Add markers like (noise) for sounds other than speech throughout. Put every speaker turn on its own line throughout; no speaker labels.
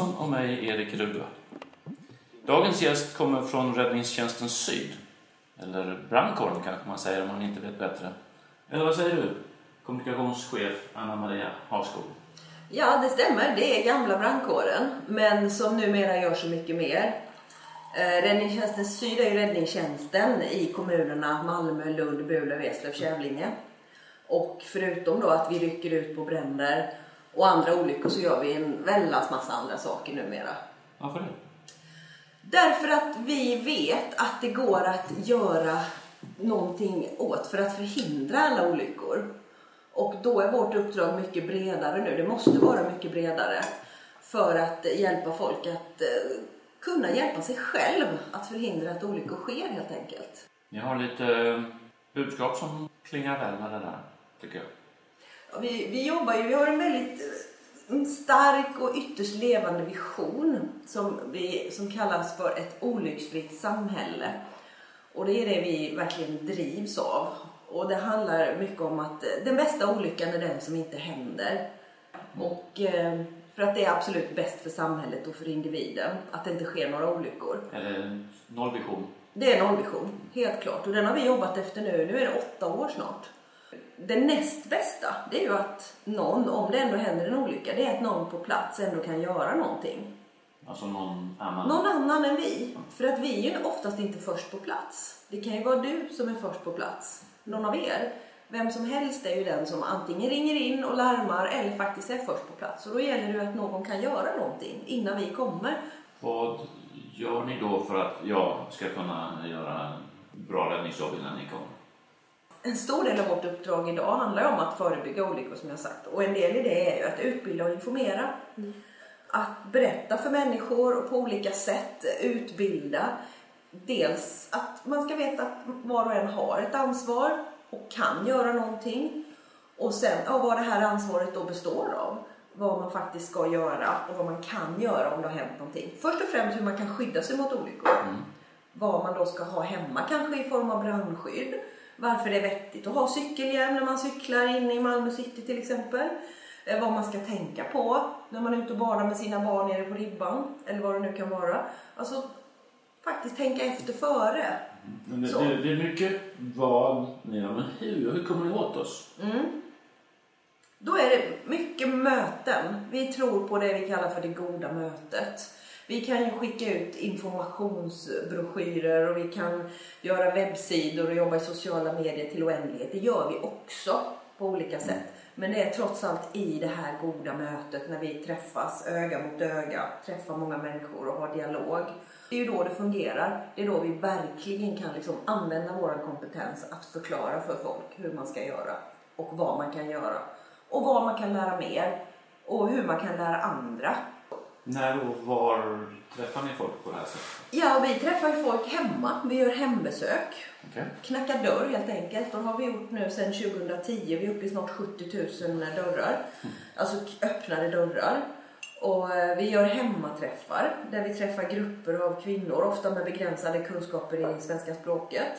Jansson och mig, Erik Rudde. Dagens gäst kommer från Räddningstjänsten Syd. Eller brandkåren kanske man säger om man inte vet bättre. Eller vad säger du? Kommunikationschef Anna Maria Harskog.
Ja, det stämmer. Det är gamla brandkåren, men som numera gör så mycket mer. Eh, räddningstjänsten Syd är ju räddningstjänsten i kommunerna Malmö, Lund, Burlöv, Eslöv, Kävlinge. Och förutom då att vi rycker ut på bränder och andra olyckor så gör vi en väldans massa andra saker numera.
Varför det?
Därför att vi vet att det går att göra någonting åt för att förhindra alla olyckor. Och då är vårt uppdrag mycket bredare nu. Det måste vara mycket bredare. För att hjälpa folk att eh, kunna hjälpa sig själv att förhindra att olyckor sker helt enkelt.
Ni har lite budskap som klingar väl med det där, tycker jag.
Vi, vi jobbar ju, vi har en väldigt eh, stark och ytterst levande vision som, vi, som kallas för ett olycksfritt samhälle. Och det är det vi verkligen drivs av. Och det handlar mycket om att eh, den bästa olyckan är den som inte händer. Och eh, för att det är absolut bäst för samhället och för individen att det inte sker några olyckor.
Eller nollvision.
Det är nollvision, helt klart. Och den har vi jobbat efter nu. Nu är det åtta år snart. Det näst bästa, det är ju att någon, om det ändå händer en olycka, det är att någon på plats ändå kan göra någonting.
Alltså någon annan.
Någon annan än vi. För att vi är ju oftast inte först på plats. Det kan ju vara du som är först på plats. Någon av er. Vem som helst är ju den som antingen ringer in och larmar eller faktiskt är först på plats. Och då gäller det att någon kan göra någonting innan vi kommer.
Vad gör ni då för att jag ska kunna göra bra räddningsjobb innan ni kommer?
En stor del av vårt uppdrag idag handlar om att förebygga olyckor som jag sagt. Och en del i det är ju att utbilda och informera. Att berätta för människor och på olika sätt utbilda. Dels att man ska veta att var och en har ett ansvar och kan göra någonting. Och sen ja, vad det här ansvaret då består av. Vad man faktiskt ska göra och vad man kan göra om det har hänt någonting. Först och främst hur man kan skydda sig mot olyckor. Vad man då ska ha hemma kanske i form av brandskydd. Varför det är vettigt att ha cykelhjälm när man cyklar inne i Malmö city till exempel. Eh, Vad man ska tänka på när man är ute och badar med sina barn nere på ribban. Eller vad det nu kan vara. Alltså faktiskt tänka efter före.
Men det, det, det är mycket vad ni gör, men hur? Hur kommer ni åt oss?
Mm. Då är det mycket möten. Vi tror på det vi kallar för det goda mötet. Vi kan ju skicka ut informationsbroschyrer och vi kan göra webbsidor och jobba i sociala medier till oändlighet. Det gör vi också på olika sätt. Men det är trots allt i det här goda mötet när vi träffas öga mot öga, träffar många människor och har dialog. Det är ju då det fungerar. Det är då vi verkligen kan liksom använda vår kompetens att förklara för folk hur man ska göra och vad man kan göra och vad man kan lära mer och hur man kan lära andra.
När och var träffar ni folk på det här sättet?
Ja, vi träffar folk hemma. Vi gör hembesök.
Okej.
Knackar dörr helt enkelt. Och har vi gjort nu sedan 2010. Vi är uppe i snart 70 000 dörrar. (laughs) Alltså öppnade dörrar. Och eh, vi gör hemmaträffar där vi träffar grupper av kvinnor, ofta med begränsade kunskaper i svenska språket.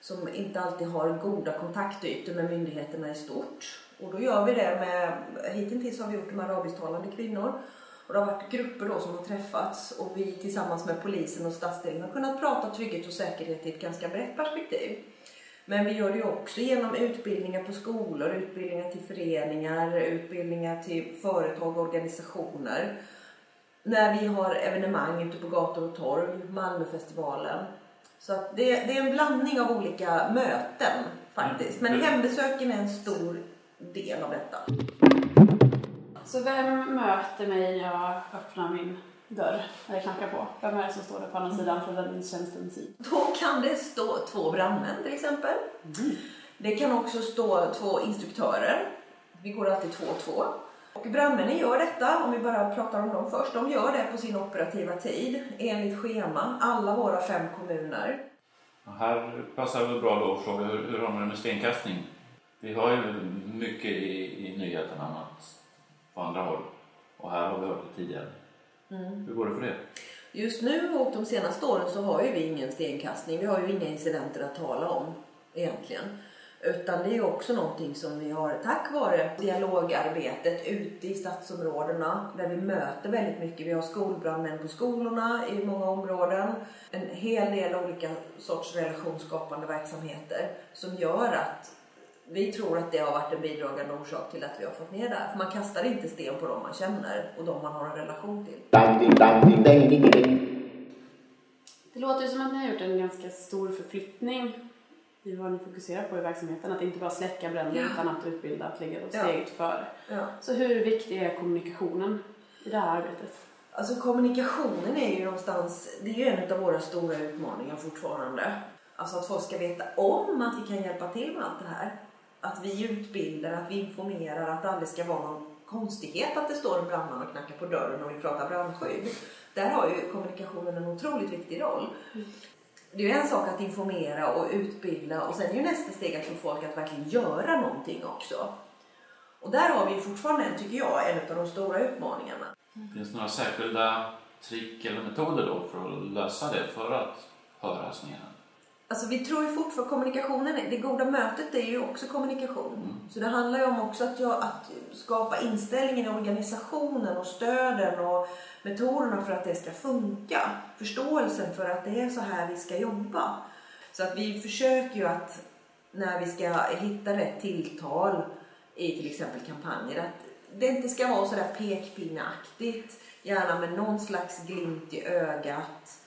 Som inte alltid har goda kontaktytor med myndigheterna i stort. Och då gör vi det med, hittills har vi gjort det med arabisktalande kvinnor. Och det har varit grupper då som har träffats och vi tillsammans med polisen och stadsdelen har kunnat prata trygghet och säkerhet i ett ganska brett perspektiv. Men vi gör det ju också genom utbildningar på skolor, utbildningar till föreningar, utbildningar till företag och organisationer. När vi har evenemang ute på gator och torg, Malmöfestivalen. Så det, det är en blandning av olika möten faktiskt. Men
Mm.
hembesöken är en stor del av detta.
Så vem möter mig när jag öppnar min dörr eller knackar på? Vem är det som står där på andra sidan från räddningstjänstens sida?
Då kan det stå två brandmän till exempel. Det kan också stå två instruktörer. Vi går alltid två och två. Och brandmännen gör detta, om vi bara pratar om dem först, de gör det på sin operativa tid enligt schema, alla våra fem kommuner.
Och här passar det bra då att fråga hur, hur har ni det med stenkastning? Vi har ju mycket i, i nyheterna om att på andra håll. Och här har vi hört det tidigare. Hur går det för det?
Just nu och de senaste åren så har ju vi ingen stenkastning. Vi har ju inga incidenter att tala om egentligen. Utan det är ju också någonting som vi har tack vare dialogarbetet ute i stadsområdena där vi möter väldigt mycket. Vi har skolbrandmän på skolorna i många områden. En hel del olika sorts relationsskapande verksamheter som gör att vi tror att det har varit en bidragande orsak till att vi har fått ner det här. För man kastar inte sten på dem man känner och de man har en relation till.
Det låter ju som att ni har gjort en ganska stor förflyttning i vad ni fokuserar på i verksamheten. Att inte bara släcka bränder
Ja.
utan att utbilda, att ligga
Ja.
steget före.
Ja.
Så hur viktig är kommunikationen i det här arbetet?
Alltså kommunikationen är ju någonstans, det är ju en av våra stora utmaningar fortfarande. Alltså att folk ska veta om att vi kan hjälpa till med allt det här. Att vi utbildar, att vi informerar, att det aldrig ska vara någon konstighet att det står en brandman och knackar på dörren och vi pratar brandskydd. Där har ju kommunikationen en otroligt viktig roll. Det är ju en sak att informera och utbilda och sen är ju nästa steg att få folk att verkligen göra någonting också. Och där har vi fortfarande, tycker jag, en av de stora utmaningarna.
Finns det några särskilda trick eller metoder då för att lösa det, för att höras mer?
Alltså vi tror ju fortfarande kommunikationen, är- det goda mötet är ju också kommunikation.
Mm.
Så det handlar ju om också att, jag, att skapa inställningen i organisationen och stöden och metoderna för att det ska funka. Förståelsen för att det är så här vi ska jobba. Så att vi försöker ju att när vi ska hitta rätt tilltal i till exempel kampanjer att det inte ska vara sådär pekpinneaktigt. Gärna med någon slags glimt i ögat.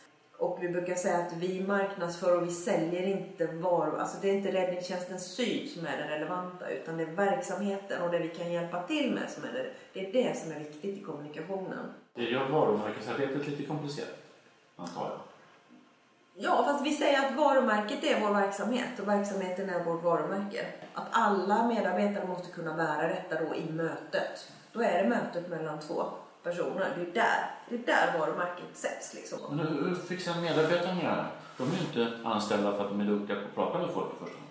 Och vi brukar säga att vi marknadsför och vi säljer inte varor. Alltså det är inte Räddningstjänsten Syd som är det relevanta utan det är verksamheten och det vi kan hjälpa till med som är det. Det är det som är viktigt i kommunikationen.
Det gör varumärkesarbetet lite komplicerat, antar jag.
Ja, fast vi säger att varumärket är vår verksamhet och verksamheten är vårt varumärke. Att alla medarbetare måste kunna bära detta då i mötet. Då är det mötet mellan två personer. Det är där, det är där varumärket sätts liksom.
Men hur hur fixar medarbetarna det här? De är ju inte anställda för att de är duktiga på att prata med folk i första hand.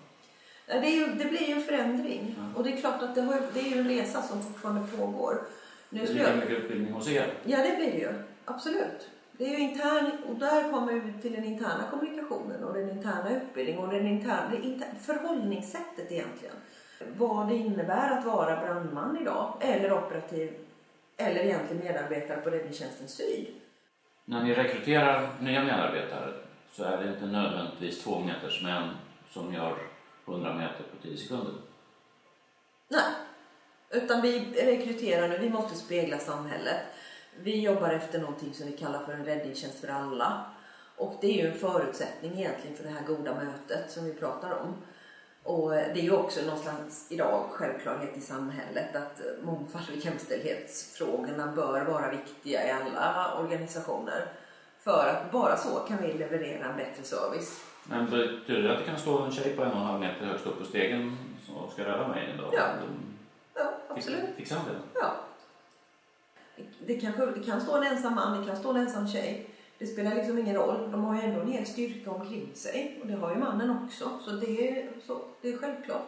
Det, är ju, det blir ju en förändring. Och det är klart att det, har, det är ju en resa som fortfarande pågår. Nu
Det lika
jag,
mycket utbildning hos er.
ja, det blir det ju. Absolut. Det är ju intern, och där kommer vi till den interna kommunikationen och den interna utbildningen och den interna, det inter, förhållningssättet egentligen. Vad det innebär att vara brandman idag eller operativ eller egentligen medarbetare på Räddningstjänsten Syd.
När ni rekryterar nya medarbetare så är det inte nödvändigtvis två meters män som gör 100 meter på 10 sekunder.
Nej, utan vi rekryterar nu, vi måste spegla samhället. Vi jobbar efter någonting som vi kallar för en räddningstjänst för alla. Och det är ju en förutsättning egentligen för det här goda mötet som vi pratar om. Och det är ju också någonstans idag självklarhet i samhället att mångfald och jämställdhetsfrågorna bör vara viktiga i alla organisationer. För att bara så kan vi leverera en bättre service.
Men betyder det att det kan stå en tjej på en och en halv meter högst upp på stegen som ska rädda mig en dag?
Ja.
De-
Ja, absolut.
Fixar de det?
Ja. Det, kanske, det kan stå en ensam man, det kan stå en ensam tjej. Det spelar liksom ingen roll. De har ju ändå en hel styrka omkring sig. Och det har ju mannen också. Så det är, så, det är självklart.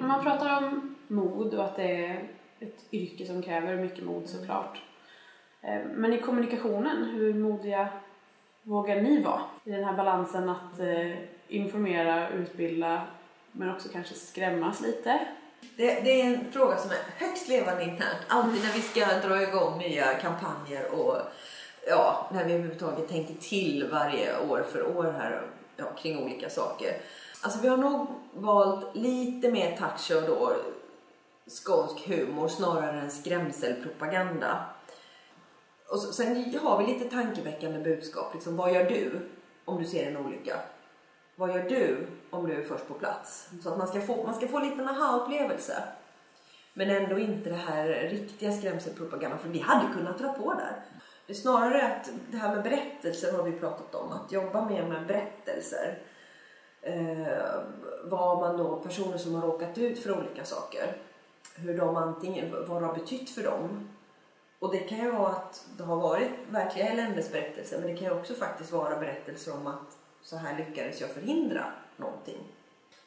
Om man pratar om mod och att det är ett yrke som kräver mycket mod såklart. Eh, Men i kommunikationen, hur modiga vågar ni vara i den här balansen att eh, informera, utbilda men också kanske skrämmas lite?
Det, det är en fråga som är högst levande internt. Alltid när vi ska dra igång nya kampanjer och ja, när vi överhuvudtaget tänker till varje år för år här ja, kring olika saker. Alltså vi har nog valt lite mer touch av då skånsk humor snarare än skrämselpropaganda. Och så, sen har vi lite tankeväckande budskap. Liksom, vad gör du om du ser en olycka? Vad gör du om du är först på plats? Så att man ska få, man ska få lite en aha-upplevelse. Men ändå inte det här riktiga skrämselpropagandan. För vi hade kunnat dra på där. Det är snarare att det här med berättelser har vi pratat om. Att jobba mer med berättelser. Eh, vad man då, personer som har råkat ut för olika saker. Hur de antingen, vad det har betytt för dem. Och det kan ju vara att det har varit verkliga eländesberättelser. Men det kan ju också faktiskt vara berättelser om att så här lyckades jag förhindra någonting.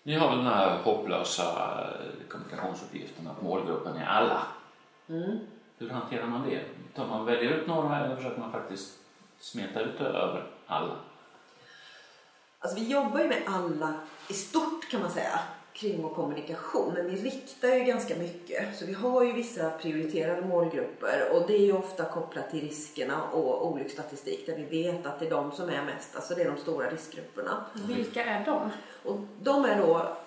Ni har väl den här hopplösa eh, kommunikationsuppgiften att målgruppen är alla.
Mm.
Hur hanterar man det? Tar man väljer ut några eller försöker man faktiskt smeta ut det över alla?
Alltså vi jobbar ju med alla i stort kan man säga kring vår kommunikation. Men vi riktar ju ganska mycket. Så vi har ju vissa prioriterade målgrupper och det är ju ofta kopplat till riskerna och olycksstatistik där vi vet att det är de som är mest, alltså det är de stora riskgrupperna.
Vilka är de?
Och de är då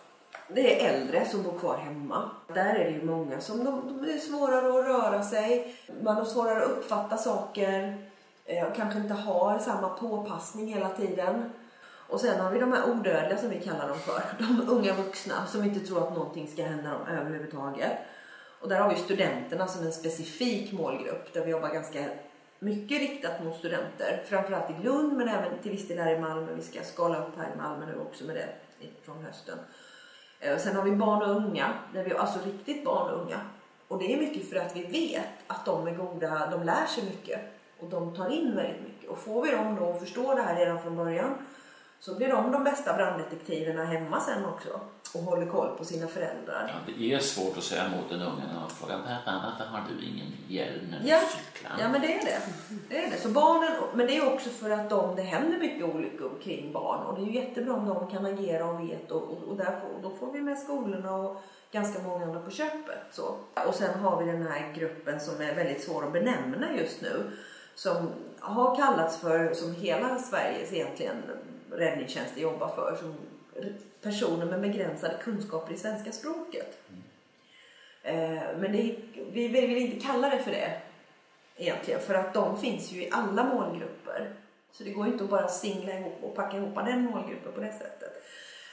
det är äldre som bor kvar hemma. Där är det ju många som de, de är svårare att röra sig. Man har svårare att uppfatta saker. Eh, och kanske inte har samma påpassning hela tiden. Och sen har vi de här odödliga som vi kallar dem för. De unga vuxna som inte tror att någonting ska hända dem överhuvudtaget. Och där har vi studenterna som en specifik målgrupp där vi jobbar ganska mycket riktat mot studenter. Framförallt i Lund men även till viss del här i Malmö. Vi ska skala upp här i Malmö nu också med det från hösten. Eh, sen har vi barn och unga, där vi, alltså riktigt barn och unga. Och det är mycket för att vi vet att de är goda, de lär sig mycket. Och de tar in väldigt mycket. Och får vi dem då att förstå det här redan från början så blir de de bästa branddetektiverna hemma sen också och håller koll på sina föräldrar.
Ja, det är svårt att säga emot en unge när man frågar pappa varför har du ingen hjälm när du
Ja.
cyklar?
Ja men det är det. det, är det. Så barnen, men det är också för att de, det händer mycket olyckor kring barn och det är ju jättebra om de kan agera och vet och, och, och där får, då får vi med skolorna och ganska många andra på köpet. Så. Och sen har vi den här gruppen som är väldigt svår att benämna just nu som har kallats för, som hela Sveriges egentligen räddningstjänsten jobbar för, som personer med begränsade kunskaper i svenska språket. Mm. Men det, vi vill inte kalla det för det egentligen för att de finns ju i alla målgrupper. Så det går inte att bara singla ihop och packa ihop den målgruppen på det sättet.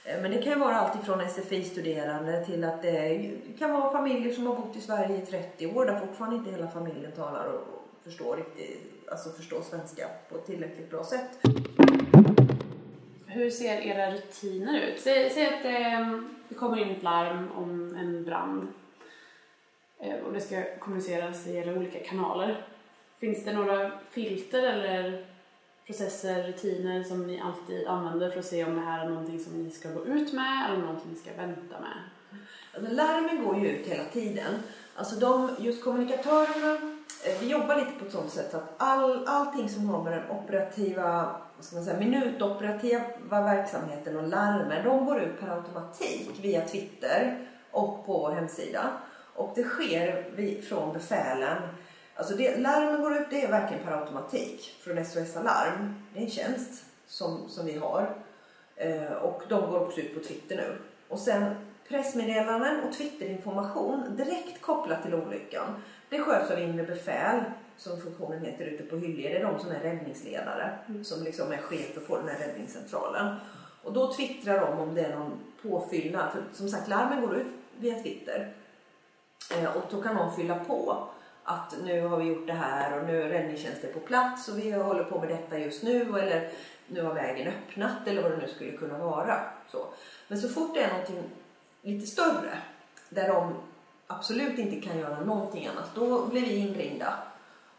Eh, men det kan ju vara allt ifrån SFI-studerande till att det kan vara familjer som har bott i Sverige i 30 år där fortfarande inte hela familjen talar och och förstår, riktigt, alltså förstår svenska på ett tillräckligt bra sätt.
Hur ser era rutiner ut? Säg, säg att eh, det kommer in ett larm om en brand eh, och det ska kommuniceras via olika kanaler. Finns det några filter eller processer, rutiner som ni alltid använder för att se om det här är någonting som ni ska gå ut med eller någonting ni ska vänta med?
Alltså, larmen går ju ut hela tiden. Alltså de, just kommunikatörerna, eh, vi jobbar lite på ett sånt sätt att all, allting som har med den operativa, ska man säga, minutoperativa verksamheten och larmen, de går ut per automatik via Twitter och på vår hemsida. Och det sker från befälen. Alltså det, larmen går ut, det är verkligen per automatik från SOS Alarm. Det är en tjänst som, som vi har. Eh, och de går också ut på Twitter nu. Och sen pressmeddelanden och Twitterinformation direkt kopplat till olyckan. Det sköts av inre befäl som funktionen heter ute på Hyllie. Det är de som är räddningsledare som liksom är chefer på den här räddningscentralen. Och då twittrar de om det är någon påfyllnad. För som sagt larmen går ut via Twitter. Eh, och då kan någon fylla på att nu har vi gjort det här och nu är räddningstjänsten på plats och vi håller på med detta just nu eller nu har vägen öppnat eller vad det nu skulle kunna vara. Så. Men så fort det är någonting lite större där de absolut inte kan göra någonting annat, då blir vi inringda.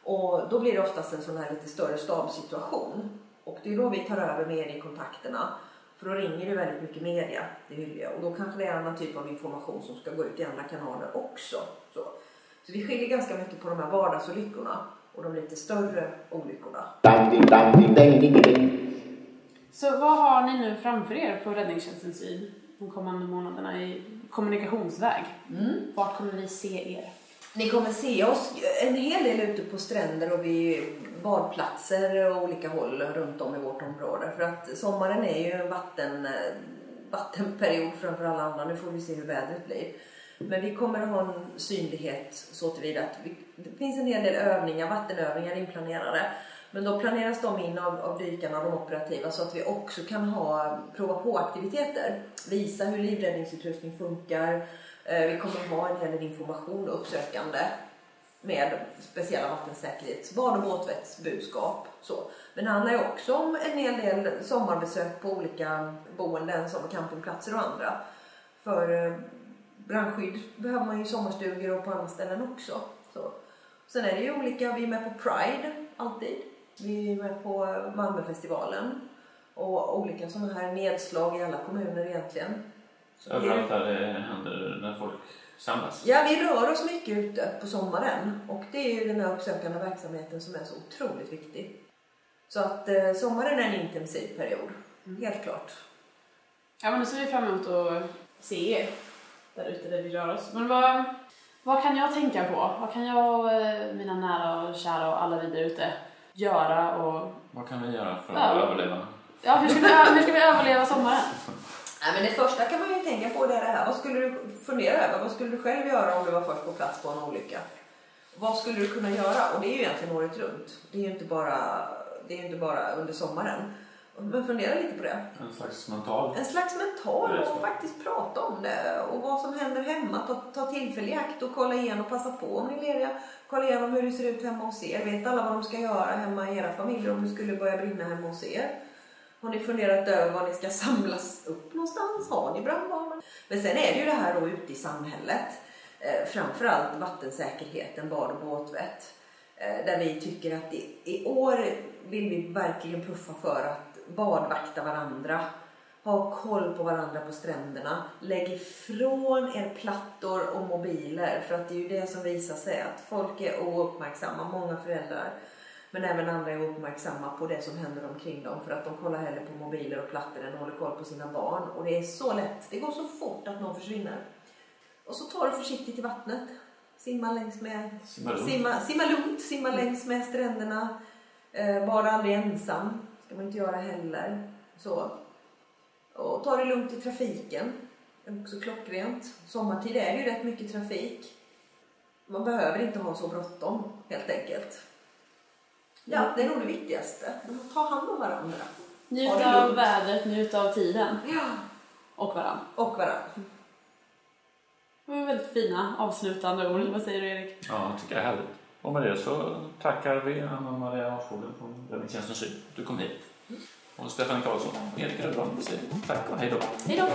Och då blir det oftast en sån här lite större stabssituation. Och det är då vi tar över mediekontakterna. För då ringer det väldigt mycket media till Hyllie och då kanske det är annan typ av information som ska gå ut i andra kanaler också. Så, så vi skiljer ganska mycket på de här vardagsolyckorna och de lite större olyckorna.
Så vad har ni nu framför er på Räddningstjänsten Syd de kommande månaderna i kommunikationsväg? Vart kommer vi se er?
Ni kommer se oss en hel del ute på stränder och vid badplatser och olika håll runt om i vårt område. För att sommaren är ju en vatten, eh, vattenperiod framför alla andra. Nu får vi se hur vädret blir. Men vi kommer att ha en synlighet så tillvida att vi, det finns en hel del övningar, vattenövningar inplanerade. Men då planeras de in av, av dykarna, de operativa, så att vi också kan ha prova på aktiviteter. Visa hur livräddningsutrustning funkar. Eh, vi kommer att ha en hel del information och uppsökande med speciella vattensäkerhetsbad och båtvättsbudskap. Så. Men det handlar ju också om en hel del sommarbesök på olika boenden som campingplatser och andra. För eh, brandskydd behöver man ju i sommarstugor och på andra ställen också. Så. Sen är det ju olika, vi är med på Pride alltid. Vi är med på Malmöfestivalen och olika sådana här nedslag i alla kommuner egentligen.
Överallt där det händer när folk samlas.
Ja, vi rör oss mycket ute på sommaren och det är ju den här uppsökande verksamheten som är så otroligt viktig. Så att eh, sommaren är en intensiv period Helt klart.
Ja, men nu ser vi fram emot att se er där ute där vi rör oss. Men vad, vad kan jag tänka på? Vad kan jag och eh, mina nära och kära och alla vi där ute göra och
Vad kan vi göra för
Ja.
att överleva?
ja, hur ska vi, hur ska vi överleva sommaren? (laughs)
Nej, men det första kan man ju tänka på det är det här. Vad skulle du fundera över? Vad skulle du själv göra om du var först på plats på en olycka? Vad skulle du kunna göra? Och det är ju egentligen året runt. Det är ju inte bara, det är inte bara under sommaren. Men fundera lite på det.
En slags mental...
En slags mental och faktiskt prata om det. Och vad som händer hemma. Ta, ta tillfälle i akt och kolla igenom, passa på om ni är lediga. Kolla igenom hur det ser ut hemma hos er. Vet alla vad de ska göra hemma i era familjer om det skulle börja brinna hemma hos er? Har ni funderat över var ni ska samlas upp någonstans? Har ni brandvarnare? Men sen är det ju det här då ute i samhället. Eh, framförallt vattensäkerheten, bad och båtvett. Eh, där vi tycker att i, i år vill vi verkligen puffa för att badvakta varandra. Ha koll på varandra på stränderna. Lägg ifrån er plattor och mobiler. För att det är ju det som visar sig att folk är ouppmärksamma. Många föräldrar men även andra är uppmärksamma på det som händer omkring dem för att de kollar hellre på mobiler och plattor än håller koll på sina barn. Och det är så lätt, det går så fort att någon försvinner. Och så tar du försiktigt i vattnet. Simma längs med,
Simma lugnt.
simma, simma lugnt, simma längs med stränderna. Eh, bada aldrig ensam, ska man inte göra heller. Så. Och ta det lugnt i trafiken. Det är också klockrent. Sommartid är det ju rätt mycket trafik. Man behöver inte ha så bråttom helt enkelt. Ja, det är nog det viktigaste. Ta hand om varandra.
Njut
det
av
lugnt.
vädret, njut av tiden
Ja.
och varandra.
Och varandra.
Det var väldigt fina avslutande ord. Vad säger du Erik?
Ja, jag tycker det är härligt. Och med det så tackar vi Anna Maria Arsfogel från Räddningstjänsten Syd. Du kom hit. Och Stefan Karlsson, Erik Rödblom, säger tack och hej då.
Hej då!